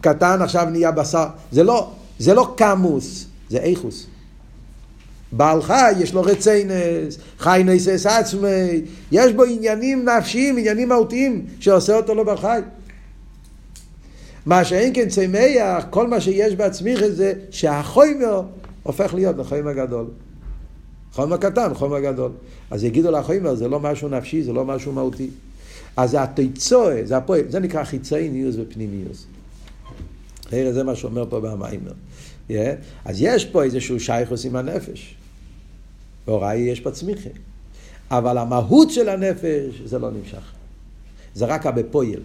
קטן, עכשיו נהיה בשר. זה לא. זה לא קמוס, זה איכוס. בעל חי, יש לו רציינס, חי נסס עצמי, יש בו עניינים נפשיים, עניינים מהותיים, שעושה אותו לא בעל חי. מה שאין כן צמח, כל מה שיש בעצמיך זה שהחומר הופך להיות לחומר גדול. חומר קטן, חומר גדול. אז יגידו לחומר, זה לא משהו נפשי, זה לא משהו מהותי. אז זה זה הפועל, זה נקרא חיצי ניוס ופנימיוס. זה מה שאומר פה במיימר. Yeah. אז יש פה איזשהו שייכוס עם הנפש. והוראי יש פה צמיחה. אבל המהות של הנפש, זה לא נמשך. זה רק הבפויל.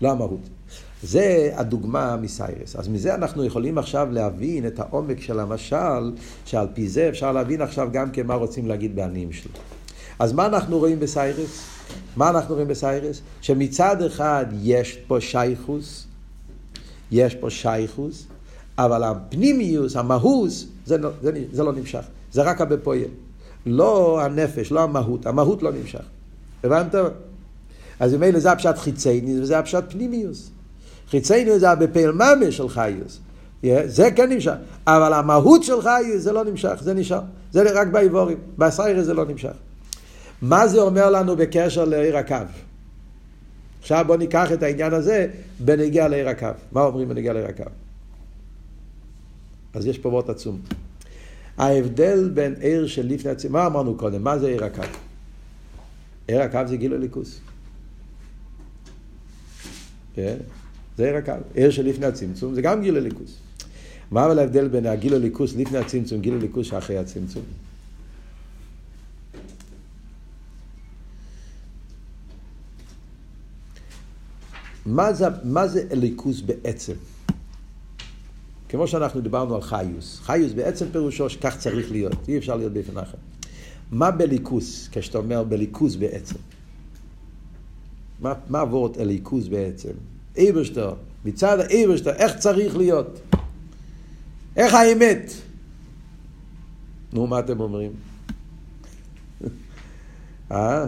לא המהות. זה הדוגמה מסיירס. אז מזה אנחנו יכולים עכשיו להבין את העומק של המשל, שעל פי זה אפשר להבין עכשיו גם כן מה רוצים להגיד בעניים שלו. אז מה אנחנו רואים בסיירס? מה אנחנו רואים בסיירס? שמצד אחד יש פה שייכוס יש פה שייכוס, אבל הפנימיוס, המהוס, זה לא, זה, זה לא נמשך. זה רק הבפועל. לא הנפש, לא המהות. המהות לא נמשך. הבנת? אז ממילא זה הפשט חיצייני וזה הפשט פנימיוס. חיצייני זה הבפעל ממש של חיוס. זה כן נמשך. אבל המהות של חיוס זה לא נמשך, זה נשאר. זה רק באיבורים. בסיירה זה לא נמשך. מה זה אומר לנו בקשר לעיר הקו? עכשיו בואו ניקח את העניין הזה בנגיע לעיר הקו. מה אומרים בנגיע לעיר הקו? אז יש פה מאוד עצום. ההבדל בין עיר של לפני הצמצום, מה אמרנו קודם? מה זה עיר הקו? עיר הקו זה גילוי ליכוס. כן? זה עיר הקו. עיר של לפני הצמצום זה גם גילוי ליכוס. מה אבל ההבדל בין הגילוי ליכוס לפני הצמצום, גילוי ליכוס שאחרי הצמצום? מה זה, מה זה אליקוס בעצם? כמו שאנחנו דיברנו על חיוס. חיוס בעצם פירושו שכך צריך להיות, אי אפשר להיות באופן אחר. מה בליכוס, כשאתה אומר בליכוס בעצם? מה, מה עבורת אליקוס בעצם? איברשטר, מצד האיברשטר, איך צריך להיות? איך האמת? נו, מה אתם אומרים? <laughs> אה?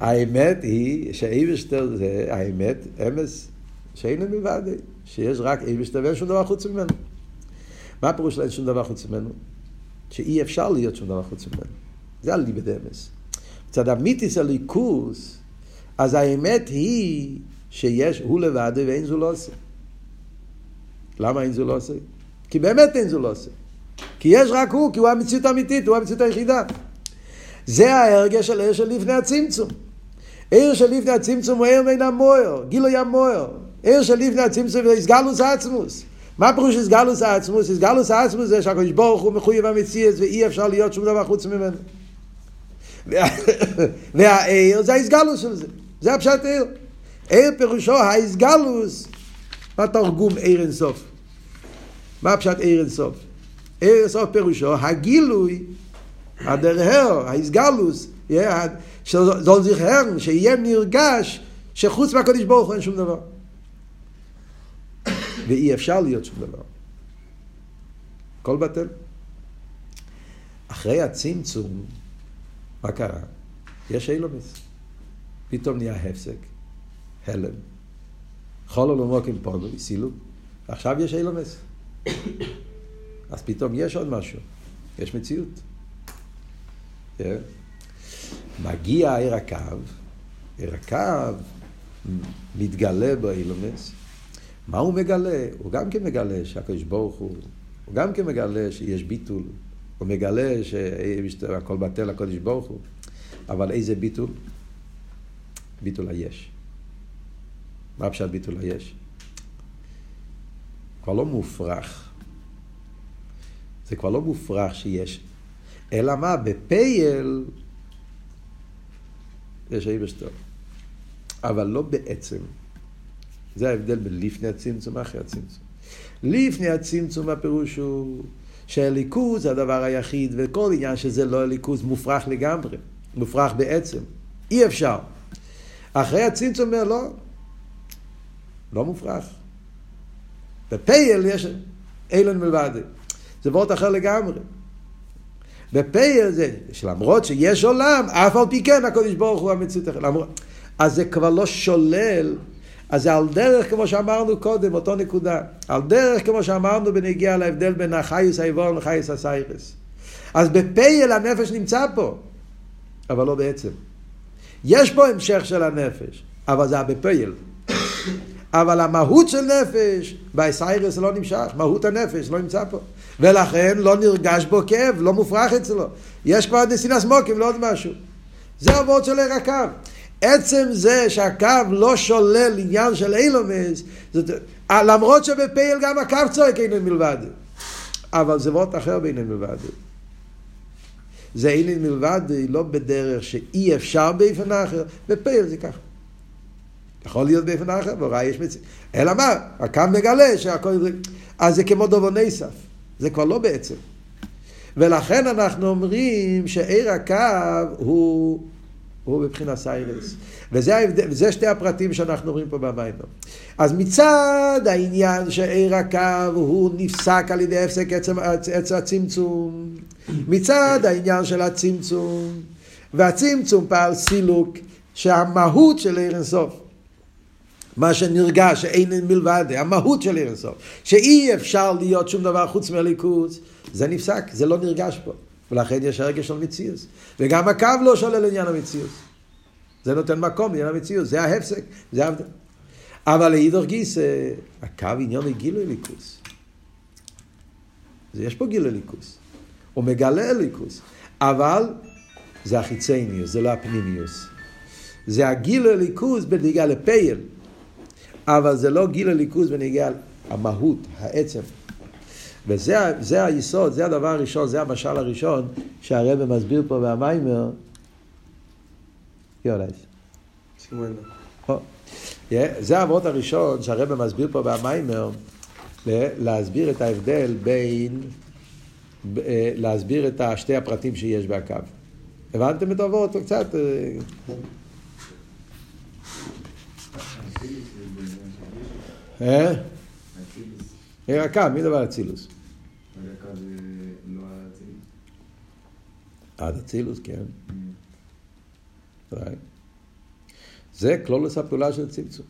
האמת היא שאיברשטר זה האמת, אמס, שאין מלבד, שיש רק איברשטר ואין שום דבר חוץ ממנו. מה הפירוש של אין שום דבר חוץ ממנו? שאי אפשר להיות שום דבר חוץ ממנו. זה הליבד אמס. מצד המיתיס הליכוס, אז האמת היא שיש הוא לבד ואין זו לא עושה. למה אין זו לא עושה? כי באמת אין זו לא עושה. כי יש רק הוא, כי הוא המציאות האמיתית, הוא המציאות היחידה. זה ההרגש של עיר לפני הצמצום. עיר לפני הצמצום הוא עיר מן המוער, גילוי המוער. עיר של לפני הצמצום זה הסגלוס העצמוס. מה פירוש הסגלוס העצמוס? הסגלוס העצמוס זה שהקדוש ברוך הוא מחויב המציאות ואי אפשר להיות שום דבר חוץ ממנו. <laughs> והעיר זה ההסגלוס של זה. זה הפשט עיר. עיר פירושו ההסגלוס. מה תרגום עיר אינסוף? מה הפשט עיר אינסוף? עיר אינסוף פירושו הגילוי הדרהר, ההסגלוס, זול זכרן, שיהיה נרגש שחוץ מהקדוש ברוך הוא אין שום דבר. ואי אפשר להיות שום דבר. הכל בטל. אחרי הצמצום, מה קרה? יש אילומס. פתאום נהיה הפסק, הלם. חול עולמו כמפונו, סילוק. עכשיו יש אילומס. אז פתאום יש עוד משהו. יש מציאות. כן? מגיע עיר הקו, עיר הקו מתגלה באילומס. מה הוא מגלה? הוא גם כן מגלה שהקדוש ברוך הוא, הוא גם כן מגלה שיש ביטול, הוא מגלה שהכל בטל לקדוש ברוך הוא, אבל איזה ביטול? ביטול היש. מה פשט ביטול היש? כבר לא מופרך. זה כבר לא מופרך שיש אלא מה? בפייל יש אייבשטר. אבל לא בעצם. זה ההבדל בין לפני הצמצום ואחרי הצמצום. לפני הצמצום הפירוש הוא שהליכוז זה הדבר היחיד, וכל עניין שזה לא ליכוז מופרך לגמרי, מופרך בעצם. אי אפשר. אחרי הצמצום אומר לא, לא מופרך. בפייל יש אילן מלבד. זה וורט אחר לגמרי. בפייל זה, שלמרות שיש עולם, אף על פי כן הקדוש ברוך הוא המציאות אחרת. אז זה כבר לא שולל, אז זה על דרך כמו שאמרנו קודם, אותו נקודה. על דרך כמו שאמרנו בנגיע להבדל בין החייס האיבורן לחייס הסיירס. אז בפייל הנפש נמצא פה, אבל לא בעצם. יש פה המשך של הנפש, אבל זה בפייל. אבל המהות של נפש, באסיירס לא נמשך, מהות הנפש לא נמצא פה. ולכן לא נרגש בו כאב, לא מופרך אצלו. יש כבר נסינס מוקים, לא עוד משהו. זה הוורד של עיר הקו. עצם זה שהקו לא שולל עניין של אילומס, זאת, למרות שבפייל גם הקו צועק אינן מלבד. אבל זה וורד אחר באינן מלבד. זה אינן מלבד לא בדרך שאי אפשר באופן אחר, בפייל זה ככה. יכול להיות באופן אחר, והוראי יש מציאות. אלא מה? הקו מגלה שהכל... אז זה כמו דובו נסף. זה כבר לא בעצם. ולכן אנחנו אומרים שעיר הקו הוא, הוא בבחינת סיירס. וזה, ההבדל, וזה שתי הפרטים שאנחנו רואים פה במים. אז מצד העניין שעיר הקו הוא נפסק על ידי הפסק עץ הצמצום, מצד העניין של הצמצום, והצמצום פעל סילוק, שהמהות של עיר אינסוף, מה שנרגש, שאין מלבד, המהות של עיר אינסוף, שאי אפשר להיות שום דבר חוץ מהליכוז, זה נפסק, זה לא נרגש פה. ולכן יש הרגש של מציאוס. וגם הקו לא שולל עניין המציאוס. זה נותן מקום לעניין המציאוס, זה ההפסק, זה ההבדל. אבל לאידור גיס, הקו עניין היא גילוי ליכוס. יש פה גילוי ליכוס. הוא מגלה ליכוס. אבל זה החיצניוס, זה לא הפנימיוס. זה הגילוי ליכוס בנגיעה לפייל. אבל זה לא גילוי ליכוס בנגיעה המהות, העצם. וזה היסוד, זה הדבר הראשון, זה המשל הראשון שהרבא מסביר פה. יולייס. זה האבות הראשון שהרבא מסביר פה במיימר, להסביר את ההבדל בין, אה, להסביר את שתי הפרטים שיש בהקו. הבנתם את האבות קצת? אה? הקו, מי דבר אצילוס? עד אצילוס, כן. Mm. זה כלולוס הפעולה של צמצום.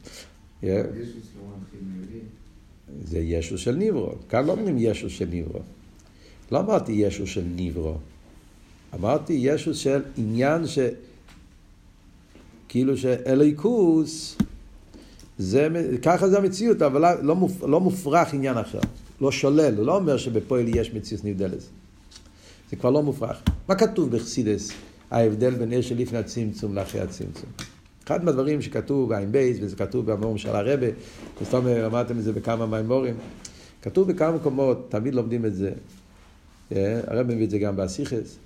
זה ישו של ניברו. כאן לא אומרים ישו של ניברו. לא אמרתי ישו של ניברו. אמרתי ישו של עניין ש... כאילו שאליקוס, זה, ככה זה המציאות, אבל לא, לא, מופ, לא מופרך עניין אחר. לא שולל, הוא לא אומר שבפועל יש מציאות נבדלת. זה כבר לא מופרך. מה כתוב בחסידס, ההבדל בין עיר שלפני הצמצום לאחרי הצמצום? אחד מהדברים שכתוב בעין בייס, וזה כתוב במורים של הרבה, וסתום אמרתם את זה בכמה מימורים, כתוב בכמה מקומות, תמיד לומדים את זה, אה, הרב מביא את זה גם באסיכס,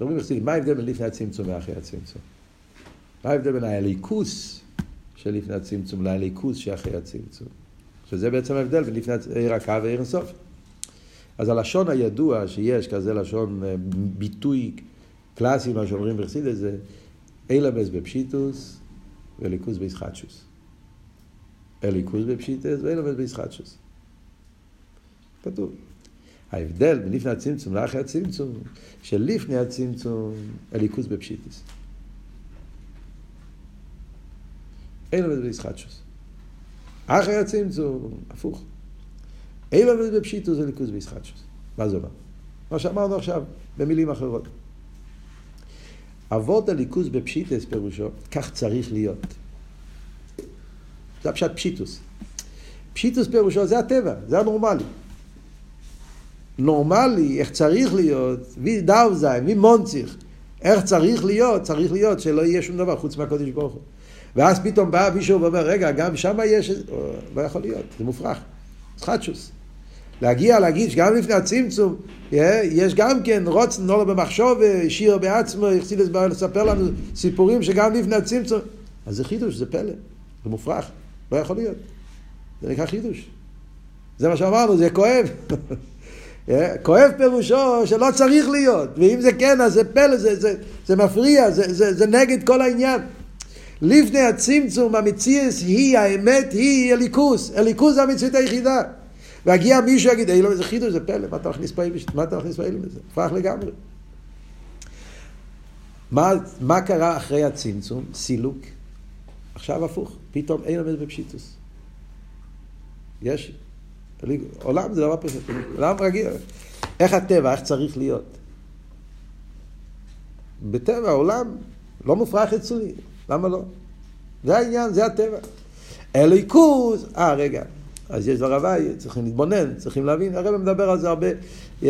אומרים בחסידס, מה ההבדל בין לפני הצמצום לאחרי הצמצום? מה ההבדל בין הליכוס של לפני הצמצום לליכוס שאחרי הצמצום? שזה בעצם ההבדל בין לפני עיר הקו ועיר הסוף. אז הלשון הידוע שיש, כזה לשון אה, ביטוי קלאסי, מה שאומרים בחסידס, זה אילמס בפשיטוס וליכוס בישחטשוס. אליקוס בפשיטוס ואילמס בישחטשוס. כתוב. ההבדל בין לפני הצמצום לאחרי הצמצום, שלפני הצמצום אליקוס בפשיטוס. אילמס בישחטשוס. אחרי הצמצום, הפוך. אילון בפשיטו זה ליכוז וישחטשוס. מה זה אומר? מה שאמרנו עכשיו, במילים אחרות. אבות הליכוז בפשיטס פירושו, כך צריך להיות. זה הפשט פשיטוס. פשיטוס פירושו זה הטבע, זה הנורמלי. נורמלי, איך צריך להיות, וי דאוזאי, מי מונציך, איך צריך להיות, צריך להיות שלא יהיה שום דבר חוץ מהקודש ברוך הוא. ואז פתאום בא מישהו ואומר, רגע, גם שם יש, לא יכול להיות, זה מופרך. חדשוס. להגיע להגיד שגם לפני הצמצום, יש גם כן רוצן נולו במחשוב, שיר בעצמו, יחסידס בא לספר לנו סיפורים שגם לפני הצמצום. אז זה חידוש, זה פלא, זה מופרך, לא יכול להיות. זה נקרא חידוש. זה מה שאמרנו, זה כואב. <laughs> כואב פירושו שלא צריך להיות, ואם זה כן, אז זה פלא, זה, זה, זה מפריע, זה, זה, זה נגד כל העניין. לפני הצמצום המציאס היא האמת, היא אליקוס. אליקוס זה המציאות היחידה. והגיע מישהו יגיד, אילו איזה חידוש, זה פלא, מה אתה מכניס פה מה אתה מכניס פה אילו מזה? הפך לגמרי. מה, מה קרה אחרי הצמצום? סילוק. עכשיו הפוך, פתאום אין עומד בפשיטוס. יש. עולם זה דבר פשוט, עולם רגיל. איך הטבע, איך צריך להיות? בטבע העולם לא מופרך אצלי, למה לא? זה העניין, זה הטבע. אליקוס, אה רגע, אז יש דבר הבא, צריכים להתבונן, צריכים להבין, הרב מדבר על זה הרבה. Yeah.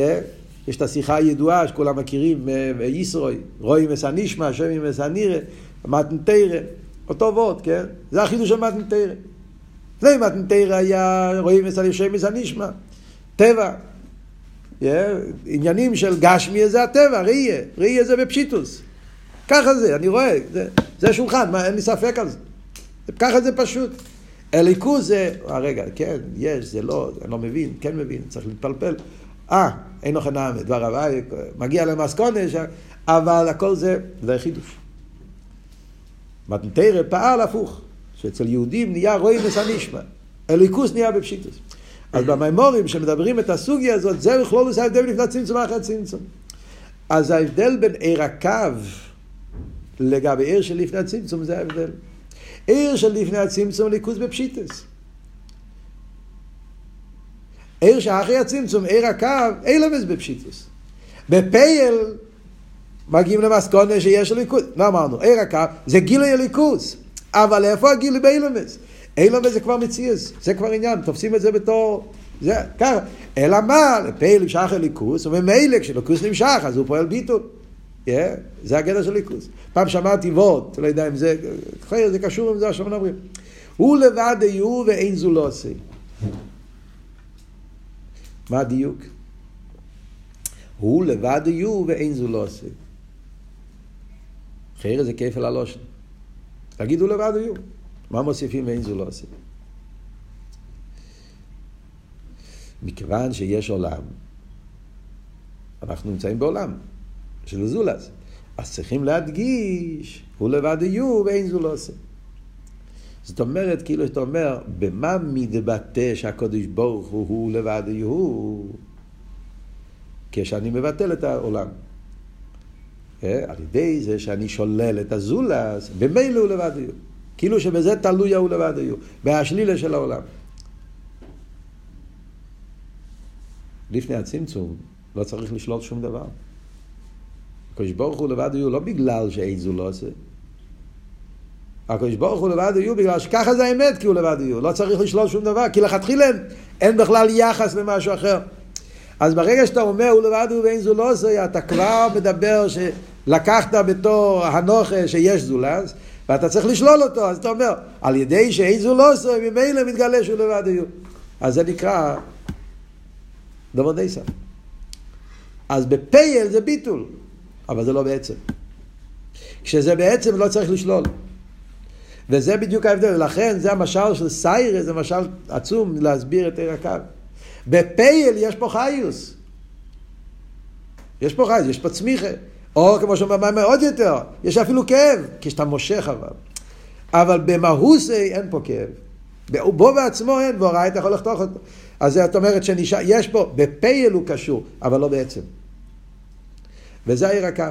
יש את השיחה הידועה שכולם מכירים, ישרוי, רואים אס הנשמע, שומעים אס הנירא, מתנתרא, אותו וורט, כן? זה החידוש של מתנתרא. לפני מתנתרא היה אס הנשמע, טבע. עניינים של גשמי זה הטבע, ראייה, ראייה זה בפשיטוס. ככה זה, אני רואה, זה שולחן, מה, אין לי ספק על זה. ככה זה פשוט. אליקוס זה, אה, רגע, כן, יש, זה לא, אני לא מבין, כן מבין, צריך להתפלפל. אה, אין לך נעמה, דבר הבא, מגיע למסקונה, אבל הכל זה, זה חידוש. מתנתרא פעל הפוך, שאצל יהודים נהיה רואים וסנשמע, אליקוס נהיה בפשיטוס. אז במימורים שמדברים את הסוגיה הזאת, זה בכלול עושה ההבדל לפני הצמצום אחרי הצמצום. אז ההבדל בין עיר הקו לגבי עיר של לפני הצמצום זה ההבדל. עיר של לפני הצמצום ליכוז בפשיטס. עיר שאחרי הצמצום, עיר הקו, אילמס בפשיטס. בפייל מגיעים למסקונה שיש ליכוז. מה אמרנו? עיר הקו זה גילוי הליכוז. אבל איפה הגילוי באילמס? אילמס זה כבר מציאס, זה כבר עניין, תופסים את זה בתור... זה ככה. אלא מה? לפייל נמשך הליכוז, וממילא כשליכוז נמשך אז הוא פועל ביטול. Yeah, זה הגדר של ליכוז. פעם שמעתי וורט, לא יודע אם זה, זה קשור עם זה עכשיו מדברים. הוא לבד היו ואין זו לא עושה. מה הדיוק? הוא לבד היו ואין זו לא עושה. חייר זה כפל הלושן. תגידו לבד היו. מה מוסיפים ואין זו לא עושה? מכיוון שיש עולם, אנחנו נמצאים בעולם של זולס, אז צריכים להדגיש, הוא לבד יהיו ואין זו לא עושה. זאת אומרת, כאילו שאתה אומר, במה מתבטא שהקדוש ברוך הוא, הוא לבד יהיו? כשאני מבטל את העולם. אה? על ידי זה שאני שולל את הזולס, במילא הוא לבד יהיו. כאילו שבזה תלוי הוא לבד יהיו, בהשלילה של העולם. לפני הצמצום לא צריך לשלול שום דבר. הקדוש ברוך הוא לבד יהיו לא בגלל שאין זו לא עושה. הקדוש ברוך הוא לבד יהיו בגלל שככה זה האמת כי הוא לבד יהיו. לא צריך לשלול שום דבר, כי לכתחילה אין, אין בכלל יחס למשהו אחר. אז ברגע שאתה אומר הוא לבד יהיו ואין לא עושה, אתה כבר מדבר שלקחת בתור הנוכה שיש זולז, ואתה צריך לשלול אותו, אז אתה אומר, על ידי שאין זו לא ממילא מתגלה שהוא לבד יהיו. אז זה נקרא דבר די סף. אז בפייל זה ביטול, אבל זה לא בעצם. כשזה בעצם לא צריך לשלול. וזה בדיוק ההבדל, ולכן זה המשל של סיירה, זה משל עצום להסביר את עיר הקו. בפייל יש פה חיוס. יש פה חיוס, יש פה צמיחה. או כמו שאומר מאמר עוד יותר, יש אפילו כאב, כשאתה מושך אבל. אבל במהוסי אין פה כאב. בו בעצמו אין, והוראי אתה יכול לחתוך אותו. אז זאת אומרת שיש פה, בפייל הוא קשור, אבל לא בעצם. וזה העיר הקו.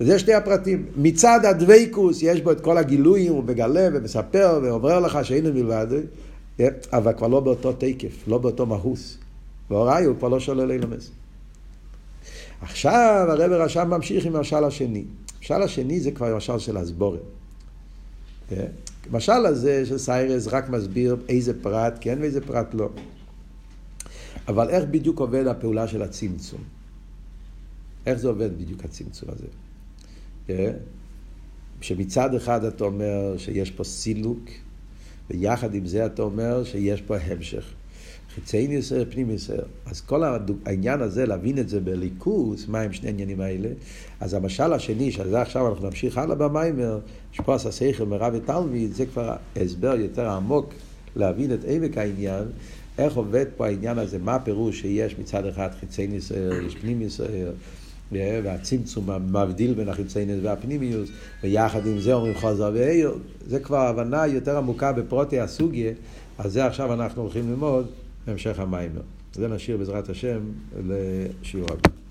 וזה שתי הפרטים. מצד הדוויקוס יש בו את כל הגילויים, הוא מגלה ומספר ואומר לך שהיינו מלבד, אבל כבר לא באותו תקף, לא באותו מהוס. והוראי הוא כבר לא שולל אילמס. עכשיו הרב רשם ממשיך עם המשל השני. המשל השני זה כבר המשל של הסבורם. המשל הזה של סיירס רק מסביר איזה פרט כן ואיזה פרט לא. אבל איך בדיוק עובד הפעולה של הצמצום? איך זה עובד בדיוק הצמצום הזה? כן? שמצד אחד אתה אומר שיש פה סילוק, ויחד עם זה אתה אומר שיש פה המשך. חיצאין יסר, פנים יסר. אז כל העניין הזה, להבין את זה בליכוס, מה הם שני העניינים האלה, אז המשל השני, שזה עכשיו אנחנו נמשיך הלאה במיימר, שפוס השכל מרב ותלמיד, זה כבר הסבר יותר עמוק להבין את עמק העניין, איך עובד פה העניין הזה, מה הפירוש שיש מצד אחד חיצאין יסר, יש פנים יסר, והצמצום המבדיל בין החיצייניוס והפנימיוס, ויחד עם זה אומרים חוזר ואיר, זה כבר הבנה יותר עמוקה בפרוטי הסוגיה, אז זה עכשיו אנחנו הולכים ללמוד בהמשך המיימר. זה נשאיר בעזרת השם לשיעור הבא.